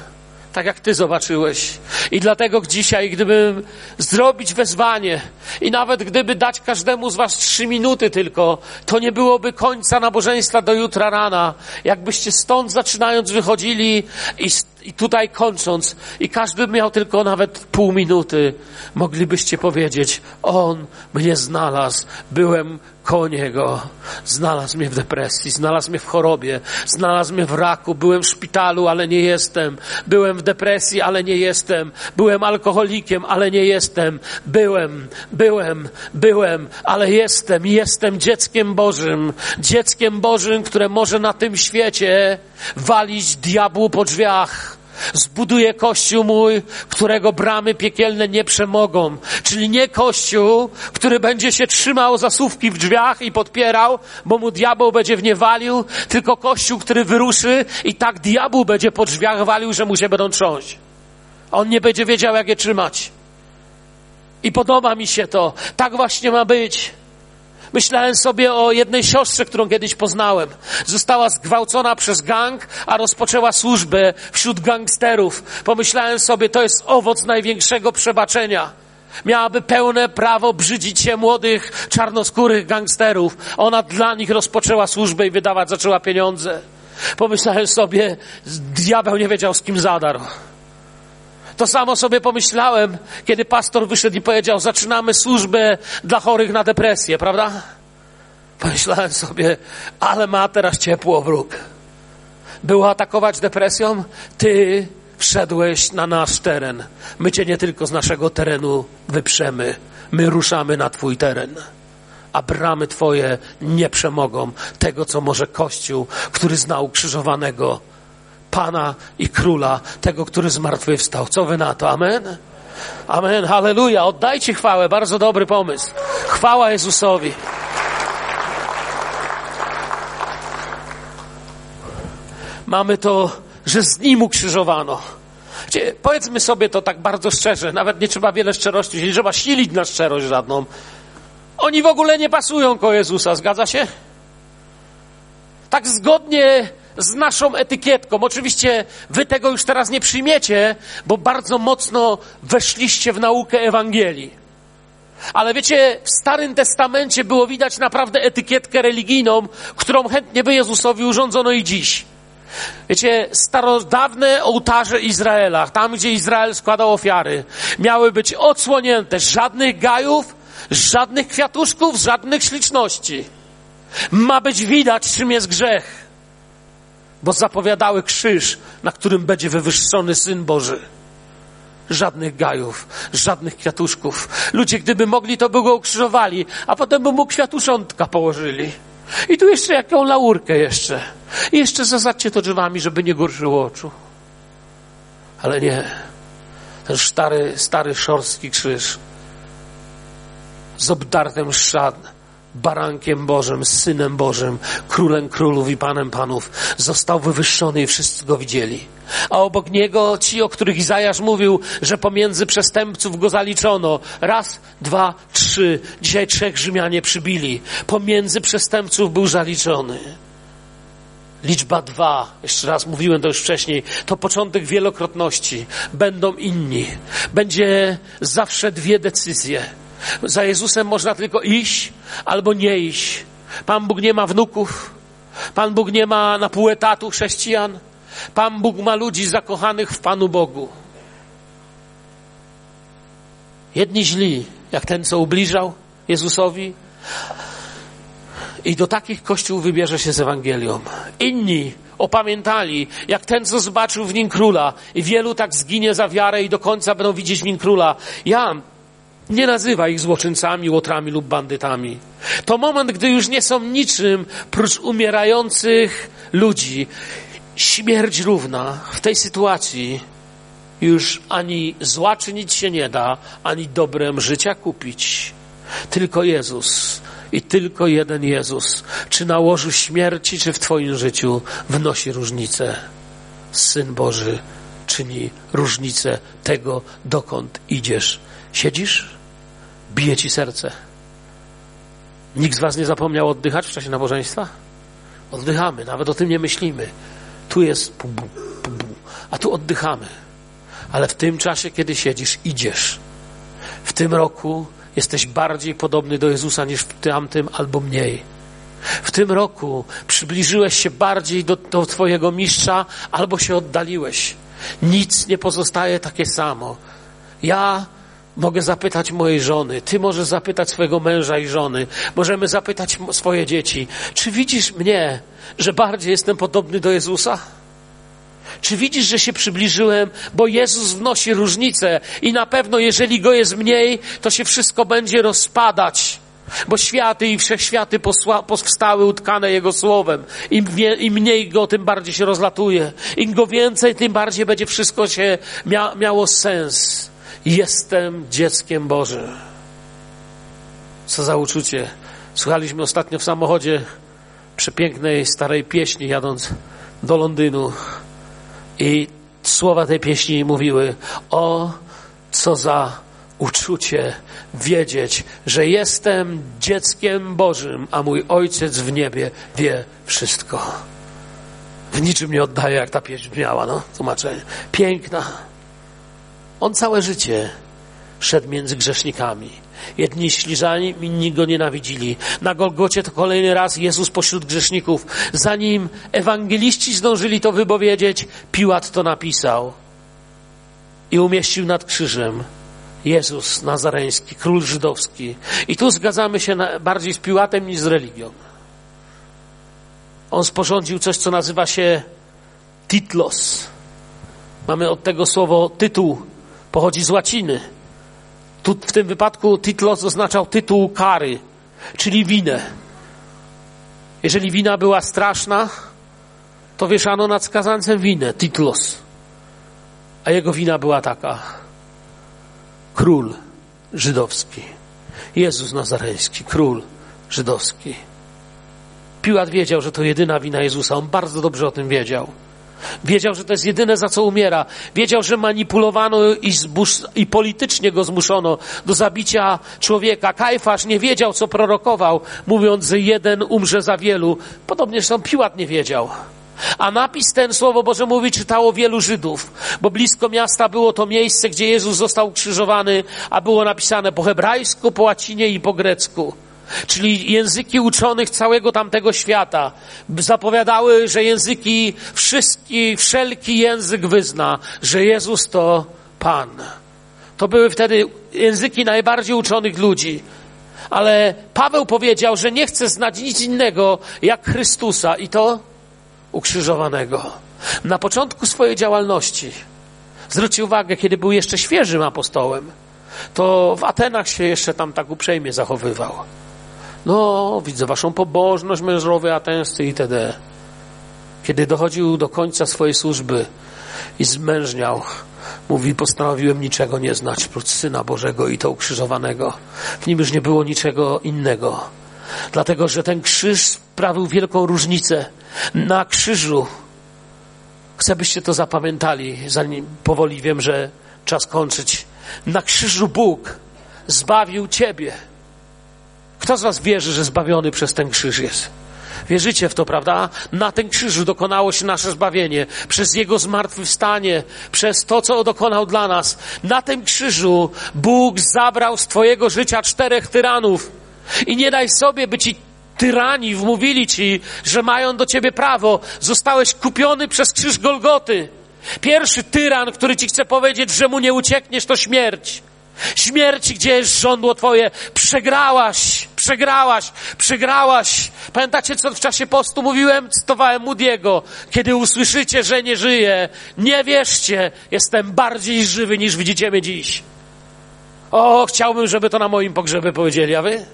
tak jak Ty zobaczyłeś. I dlatego dzisiaj, gdybym zrobić wezwanie i nawet gdyby dać każdemu z Was trzy minuty tylko, to nie byłoby końca nabożeństwa do jutra rana. Jakbyście stąd zaczynając wychodzili i, i tutaj kończąc, i każdy miał tylko nawet pół minuty, moglibyście powiedzieć: On mnie znalazł, byłem koło niego. Znalazł mnie w depresji, znalazł mnie w chorobie, znalazł mnie w raku, byłem w szpitalu, ale nie jestem. Byłem w depresji, ale nie jestem. Byłem alkoholikiem, ale nie jestem. Byłem, byłem, byłem, ale jestem. Jestem dzieckiem Bożym. Dzieckiem Bożym, które może na tym świecie walić diabłu po drzwiach Zbuduję kościół mój, którego bramy piekielne nie przemogą. Czyli nie kościół, który będzie się trzymał zasówki w drzwiach i podpierał, bo mu diabeł będzie w nie walił, tylko kościół, który wyruszy i tak diabeł będzie po drzwiach walił, że mu się będą trząść. On nie będzie wiedział, jak je trzymać. I podoba mi się to. Tak właśnie ma być. Myślałem sobie o jednej siostrze, którą kiedyś poznałem. Została zgwałcona przez gang, a rozpoczęła służbę wśród gangsterów. Pomyślałem sobie, to jest owoc największego przebaczenia. Miałaby pełne prawo brzydzić się młodych, czarnoskórych gangsterów. Ona dla nich rozpoczęła służbę i wydawać zaczęła pieniądze. Pomyślałem sobie, diabeł nie wiedział z kim zadarł. To samo sobie pomyślałem, kiedy pastor wyszedł i powiedział: Zaczynamy służbę dla chorych na depresję, prawda? Pomyślałem sobie, ale ma teraz ciepło wróg. Było atakować depresją? Ty wszedłeś na nasz teren. My cię nie tylko z naszego terenu wyprzemy, my ruszamy na twój teren. A bramy twoje nie przemogą tego, co może Kościół, który znał krzyżowanego Pana i Króla, tego, który zmartwychwstał. Co wy na to? Amen? Amen, halleluja. Oddajcie chwałę, bardzo dobry pomysł. Chwała Jezusowi. Mamy to, że z Nim ukrzyżowano. Powiedzmy sobie to tak bardzo szczerze, nawet nie trzeba wiele szczerości, nie trzeba silić na szczerość żadną. Oni w ogóle nie pasują koło Jezusa, zgadza się? Tak zgodnie z naszą etykietką. Oczywiście wy tego już teraz nie przyjmiecie, bo bardzo mocno weszliście w naukę Ewangelii. Ale wiecie, w Starym Testamencie było widać naprawdę etykietkę religijną, którą chętnie by Jezusowi urządzono i dziś. Wiecie, starodawne ołtarze Izraela, tam gdzie Izrael składał ofiary, miały być odsłonięte. Żadnych gajów, żadnych kwiatuszków, żadnych śliczności. Ma być widać, czym jest grzech bo zapowiadały krzyż, na którym będzie wywyższony Syn Boży. Żadnych gajów, żadnych kwiatuszków. Ludzie, gdyby mogli, to by go ukrzyżowali, a potem by mu kwiatuszątka położyli. I tu jeszcze jaką laurkę jeszcze. I jeszcze zasadźcie to drzewami, żeby nie gorszyło oczu. Ale nie. Ten stary, stary szorstki krzyż z obdartym szadem barankiem Bożym, Synem Bożym, Królem Królów i Panem Panów. Został wywyższony i wszyscy go widzieli. A obok niego ci, o których Izajasz mówił, że pomiędzy przestępców go zaliczono. Raz, dwa, trzy. Dzisiaj trzech Rzymianie przybili. Pomiędzy przestępców był zaliczony. Liczba dwa, jeszcze raz mówiłem to już wcześniej, to początek wielokrotności. Będą inni. Będzie zawsze dwie decyzje za Jezusem można tylko iść albo nie iść. Pan Bóg nie ma wnuków. Pan Bóg nie ma na pół etatu chrześcijan. Pan Bóg ma ludzi zakochanych w Panu Bogu. Jedni źli, jak ten, co ubliżał Jezusowi. I do takich kościół wybierze się z Ewangelią. Inni opamiętali, jak ten, co zobaczył w nim króla. I wielu tak zginie za wiarę i do końca będą widzieć w nim króla. Ja nie nazywa ich złoczyńcami, łotrami lub bandytami. To moment, gdy już nie są niczym prócz umierających ludzi. Śmierć równa w tej sytuacji już ani zła czynić się nie da, ani dobrem życia kupić. Tylko Jezus I tylko jeden Jezus, czy na łożu śmierci, czy w Twoim życiu, wnosi różnicę. Syn Boży czyni różnicę tego, dokąd idziesz. Siedzisz? Bije ci serce. Nikt z Was nie zapomniał oddychać w czasie nabożeństwa? Oddychamy, nawet o tym nie myślimy. Tu jest pu, pu, pu, a tu oddychamy. Ale w tym czasie, kiedy siedzisz, idziesz. W tym roku jesteś bardziej podobny do Jezusa niż w tamtym albo mniej. W tym roku przybliżyłeś się bardziej do, do Twojego mistrza albo się oddaliłeś. Nic nie pozostaje takie samo. Ja mogę zapytać mojej żony, ty możesz zapytać swojego męża i żony, możemy zapytać swoje dzieci, czy widzisz mnie, że bardziej jestem podobny do Jezusa? Czy widzisz, że się przybliżyłem? Bo Jezus wnosi różnicę i na pewno, jeżeli go jest mniej, to się wszystko będzie rozpadać. Bo światy i wszechświaty powstały utkane Jego słowem. Im, wie, Im mniej go, tym bardziej się rozlatuje. Im go więcej, tym bardziej będzie wszystko się mia, miało sens. Jestem dzieckiem Bożym. Co za uczucie. Słuchaliśmy ostatnio w samochodzie przepięknej, starej pieśni, jadąc do Londynu. I słowa tej pieśni mówiły: O, co za uczucie wiedzieć, że jestem dzieckiem Bożym, a mój Ojciec w niebie wie wszystko. W niczym nie oddaje, jak ta pieśń brzmiała, no, tłumaczenie. Piękna. On całe życie szedł między grzesznikami. Jedni śliżani, inni go nienawidzili. Na Golgocie to kolejny raz Jezus pośród grzeszników. Zanim ewangeliści zdążyli to wypowiedzieć, Piłat to napisał i umieścił nad krzyżem. Jezus Nazareński, król żydowski. I tu zgadzamy się na, bardziej z Piłatem niż z religią. On sporządził coś, co nazywa się titlos. Mamy od tego słowo tytuł, pochodzi z łaciny. Tu w tym wypadku titlos oznaczał tytuł kary, czyli winę. Jeżeli wina była straszna, to wieszano nad skazancem winę, titlos. A jego wina była taka. Król żydowski. Jezus Nazareński, król żydowski. Piłat wiedział, że to jedyna wina Jezusa. On bardzo dobrze o tym wiedział. Wiedział, że to jest jedyne, za co umiera. Wiedział, że manipulowano i, i politycznie go zmuszono do zabicia człowieka. Kajfasz nie wiedział, co prorokował, mówiąc, że jeden umrze za wielu. Podobnie zresztą Piłat nie wiedział. A napis ten, Słowo Boże mówi, czytało wielu Żydów, bo blisko miasta było to miejsce, gdzie Jezus został ukrzyżowany, a było napisane po hebrajsku, po łacinie i po grecku czyli języki uczonych całego tamtego świata, zapowiadały, że języki, wszystki, wszelki język wyzna, że Jezus to Pan. To były wtedy języki najbardziej uczonych ludzi. Ale Paweł powiedział, że nie chce znać nic innego jak Chrystusa i to ukrzyżowanego. Na początku swojej działalności, zwróćcie uwagę, kiedy był jeszcze świeżym apostołem, to w Atenach się jeszcze tam tak uprzejmie zachowywał. No, widzę waszą pobożność, mężowie atenscy itd. Kiedy dochodził do końca swojej służby i zmężniał, mówi, postanowiłem niczego nie znać, prócz Syna Bożego i to ukrzyżowanego. W nim już nie było niczego innego. Dlatego, że ten krzyż sprawił wielką różnicę. Na krzyżu, chcę byście to zapamiętali, zanim powoli wiem, że czas kończyć. Na krzyżu Bóg zbawił Ciebie. Kto z Was wierzy, że zbawiony przez ten krzyż jest? Wierzycie w to, prawda? Na tym krzyżu dokonało się nasze zbawienie. Przez Jego zmartwychwstanie, przez to, co dokonał dla nas. Na tym krzyżu Bóg zabrał z Twojego życia czterech tyranów. I nie daj sobie, by Ci tyrani wmówili Ci, że mają do Ciebie prawo. Zostałeś kupiony przez krzyż Golgoty. Pierwszy tyran, który Ci chce powiedzieć, że mu nie uciekniesz, to śmierć. Śmierć, gdzie jest żądło Twoje? Przegrałaś, przegrałaś, przegrałaś. Pamiętacie, co w czasie postu mówiłem? Cytowałem Moody'ego. Kiedy usłyszycie, że nie żyję, nie wierzcie, jestem bardziej żywy niż widzicie mnie dziś. O, chciałbym, żeby to na moim pogrzebie powiedzieli, a wy?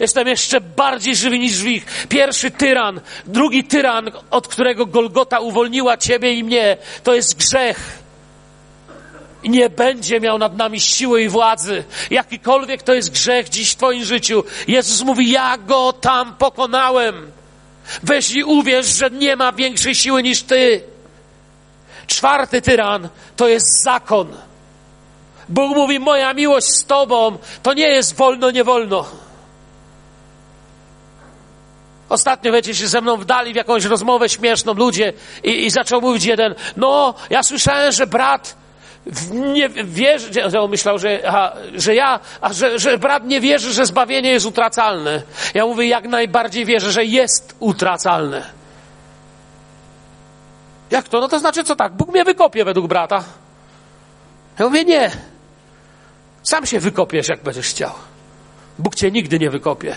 Jestem jeszcze bardziej żywy niż ich. Pierwszy tyran, drugi tyran, od którego Golgota uwolniła ciebie i mnie, to jest grzech. Nie będzie miał nad nami siły i władzy. Jakikolwiek to jest grzech dziś w Twoim życiu, Jezus mówi: Ja go tam pokonałem. Weź i uwierz, że nie ma większej siły niż Ty. Czwarty tyran to jest zakon. Bóg mówi: Moja miłość z Tobą to nie jest wolno, nie wolno. Ostatnio, wiecie, się ze mną wdali w jakąś rozmowę śmieszną ludzie i, i zaczął mówić jeden, no, ja słyszałem, że brat nie wierzy, że on myślał, że, a, że ja, a że, że brat nie wierzy, że zbawienie jest utracalne. Ja mówię, jak najbardziej wierzę, że jest utracalne. Jak to? No to znaczy co tak? Bóg mnie wykopie według brata. Ja mówię, nie. Sam się wykopiesz, jak będziesz chciał. Bóg cię nigdy nie wykopie.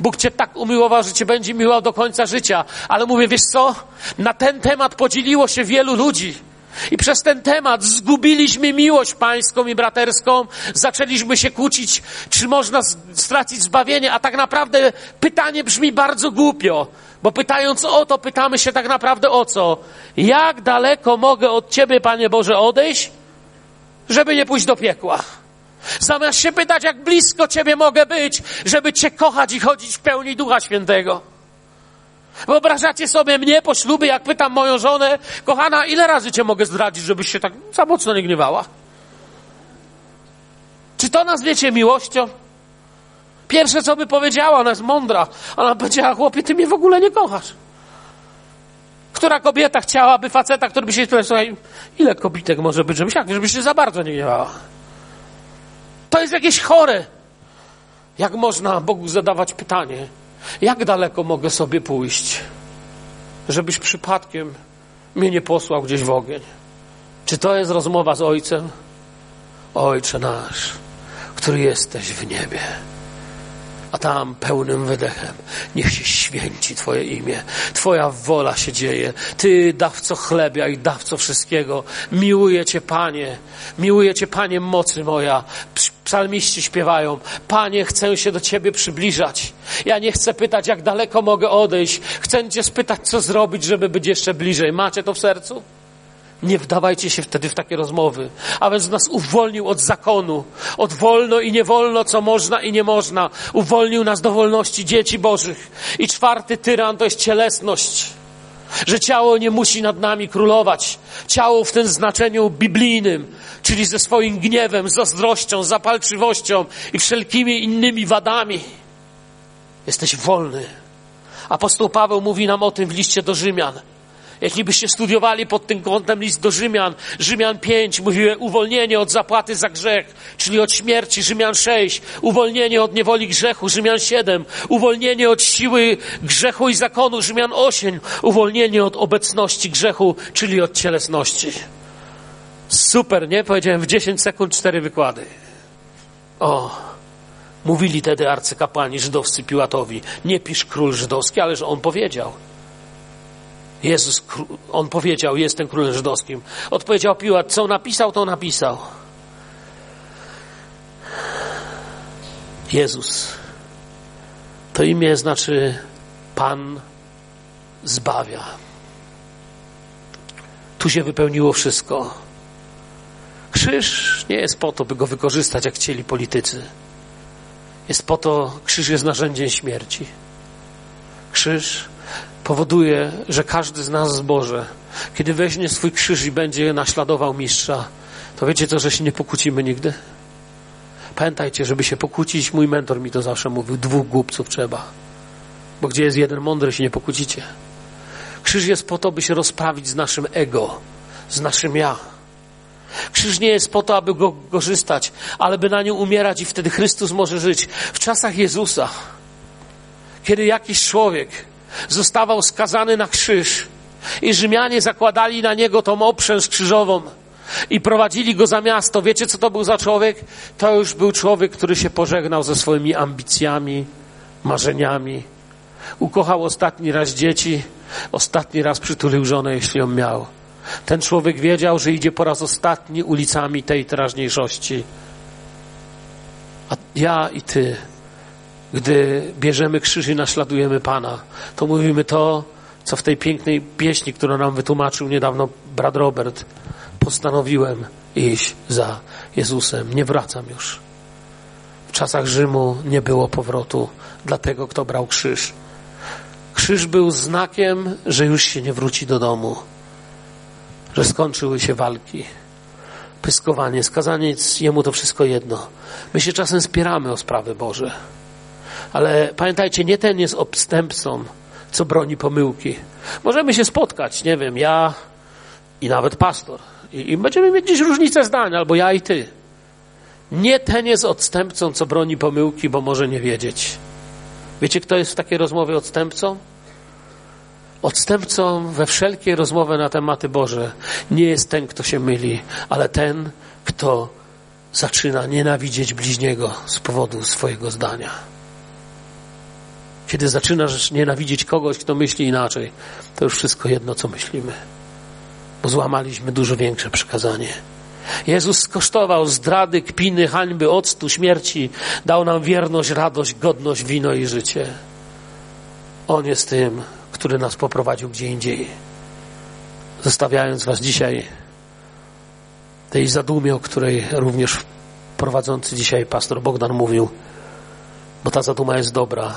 Bóg cię tak umiłował, że cię będzie miłował do końca życia. Ale mówię, wiesz co? Na ten temat podzieliło się wielu ludzi. I przez ten temat zgubiliśmy miłość pańską i braterską, zaczęliśmy się kłócić, czy można stracić zbawienie, a tak naprawdę pytanie brzmi bardzo głupio, bo pytając o to, pytamy się tak naprawdę o co? Jak daleko mogę od Ciebie, Panie Boże, odejść, żeby nie pójść do piekła? Zamiast się pytać, jak blisko Ciebie mogę być, żeby Cię kochać i chodzić w pełni Ducha Świętego. Wyobrażacie sobie mnie po ślubie, jak pytam moją żonę, kochana, ile razy Cię mogę zdradzić, żebyś się tak za mocno nie gniewała? Czy to nazwiecie miłością? Pierwsze, co by powiedziała, ona jest mądra. Ona powiedziała, chłopie, ty mnie w ogóle nie kochasz. Która kobieta chciałaby faceta, który by się słuchaj, ile kobitek może być, żebyś, jak, żebyś się za bardzo nie gniewała? To jest jakieś chore. Jak można Bogu zadawać pytanie, jak daleko mogę sobie pójść, żebyś przypadkiem mnie nie posłał gdzieś w ogień? Czy to jest rozmowa z Ojcem? Ojcze nasz, który jesteś w niebie a tam pełnym wydechem niech się święci Twoje imię. Twoja wola się dzieje. Ty, dawco chlebia i dawco wszystkiego. Miłuję Cię, Panie. Miłuję Cię, Panie, mocy moja. Psalmiści śpiewają. Panie, chcę się do Ciebie przybliżać. Ja nie chcę pytać, jak daleko mogę odejść. Chcę Cię spytać, co zrobić, żeby być jeszcze bliżej. Macie to w sercu? Nie wdawajcie się wtedy w takie rozmowy. A więc nas uwolnił od zakonu, od wolno i nie wolno, co można i nie można. Uwolnił nas do wolności dzieci Bożych. I czwarty tyran to jest cielesność. Że ciało nie musi nad nami królować. Ciało w tym znaczeniu biblijnym, czyli ze swoim gniewem, zazdrością, zapalczywością i wszelkimi innymi wadami. Jesteś wolny. Apostoł Paweł mówi nam o tym w liście do Rzymian. Jeśli byście studiowali pod tym kątem list do Rzymian, Rzymian 5 mówiły uwolnienie od zapłaty za grzech, czyli od śmierci, Rzymian 6, uwolnienie od niewoli grzechu, Rzymian 7, uwolnienie od siły grzechu i zakonu, Rzymian 8, uwolnienie od obecności grzechu, czyli od cielesności. Super, nie? Powiedziałem w 10 sekund cztery wykłady. O, mówili wtedy arcykapłani żydowscy Piłatowi, nie pisz król żydowski, ależ on powiedział. Jezus, on powiedział, jestem królem żydowskim. Odpowiedział Piłat, co napisał, to napisał. Jezus. To imię znaczy Pan zbawia. Tu się wypełniło wszystko. Krzyż nie jest po to, by go wykorzystać, jak chcieli politycy. Jest po to, krzyż jest narzędziem śmierci. Krzyż powoduje, że każdy z nas zboże, kiedy weźmie swój krzyż i będzie naśladował mistrza, to wiecie co, że się nie pokłócimy nigdy? Pamiętajcie, żeby się pokłócić, mój mentor mi to zawsze mówił, dwóch głupców trzeba. Bo gdzie jest jeden mądry, się nie pokłócicie. Krzyż jest po to, by się rozprawić z naszym ego, z naszym ja. Krzyż nie jest po to, aby go korzystać, ale by na nią umierać i wtedy Chrystus może żyć. W czasach Jezusa, kiedy jakiś człowiek zostawał skazany na krzyż i Rzymianie zakładali na niego tą oprzęż krzyżową i prowadzili go za miasto. Wiecie, co to był za człowiek? To już był człowiek, który się pożegnał ze swoimi ambicjami, marzeniami. Ukochał ostatni raz dzieci, ostatni raz przytulił żonę, jeśli ją miał. Ten człowiek wiedział, że idzie po raz ostatni ulicami tej teraźniejszości. A ja i ty gdy bierzemy krzyż i naśladujemy Pana, to mówimy to, co w tej pięknej pieśni, którą nam wytłumaczył niedawno brat Robert. Postanowiłem iść za Jezusem. Nie wracam już. W czasach Rzymu nie było powrotu dla tego, kto brał krzyż. Krzyż był znakiem, że już się nie wróci do domu, że skończyły się walki, pyskowanie, skazaniec, jemu to wszystko jedno. My się czasem spieramy o sprawy Boże, ale pamiętajcie, nie ten jest odstępcą, co broni pomyłki. Możemy się spotkać, nie wiem, ja i nawet pastor, i, i będziemy mieć gdzieś różnicę zdań, albo ja i ty. Nie ten jest odstępcą, co broni pomyłki, bo może nie wiedzieć. Wiecie, kto jest w takiej rozmowie odstępcą? Odstępcą we wszelkiej rozmowie na tematy Boże nie jest ten, kto się myli, ale ten, kto zaczyna nienawidzieć bliźniego z powodu swojego zdania. Kiedy zaczynasz nienawidzieć kogoś, kto myśli inaczej, to już wszystko jedno, co myślimy. Bo złamaliśmy dużo większe przykazanie. Jezus skosztował zdrady, kpiny, hańby, octu, śmierci. Dał nam wierność, radość, godność, wino i życie. On jest tym, który nas poprowadził gdzie indziej. Zostawiając Was dzisiaj tej zadumie, o której również prowadzący dzisiaj pastor Bogdan mówił, bo ta zaduma jest dobra.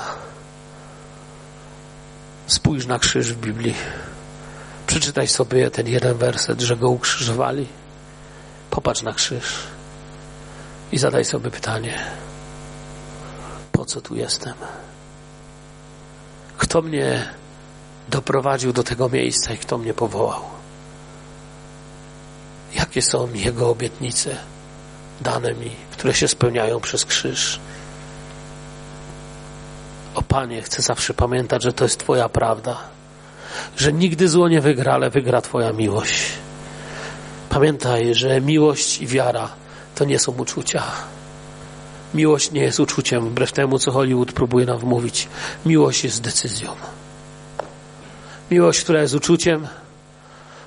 Spójrz na krzyż w Biblii. Przeczytaj sobie ten jeden werset, że go ukrzyżowali. Popatrz na krzyż i zadaj sobie pytanie: po co tu jestem? Kto mnie doprowadził do tego miejsca i kto mnie powołał? Jakie są Jego obietnice dane mi, które się spełniają przez krzyż? Panie, chcę zawsze pamiętać, że to jest Twoja prawda, że nigdy zło nie wygra, ale wygra Twoja miłość. Pamiętaj, że miłość i wiara to nie są uczucia. Miłość nie jest uczuciem, wbrew temu, co Hollywood próbuje nam wmówić. Miłość jest decyzją. Miłość, która jest uczuciem,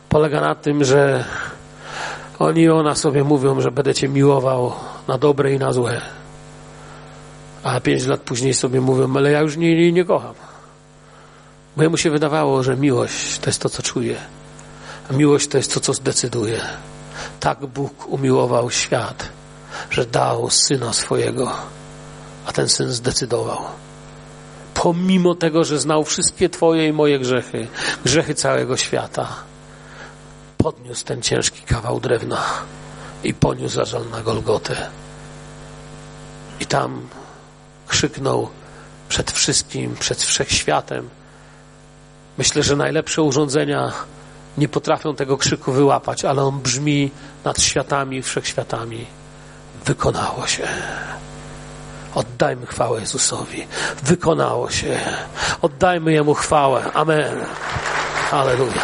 polega na tym, że oni i ona sobie mówią, że będę cię miłował na dobre i na złe. A pięć lat później sobie mówią, ale ja już nie, nie, nie kocham. Bo jemu się wydawało, że miłość to jest to, co czuje. A miłość to jest to, co zdecyduje. Tak Bóg umiłował świat, że dał syna swojego, a ten syn zdecydował. Pomimo tego, że znał wszystkie Twoje i moje grzechy, grzechy całego świata, podniósł ten ciężki kawał drewna i poniósł zażal na Golgotę. I tam krzyknął przed wszystkim, przed wszechświatem. Myślę, że najlepsze urządzenia nie potrafią tego krzyku wyłapać, ale on brzmi nad światami, wszechświatami. Wykonało się. Oddajmy chwałę Jezusowi. Wykonało się. Oddajmy Jemu chwałę. Amen. Aleluja.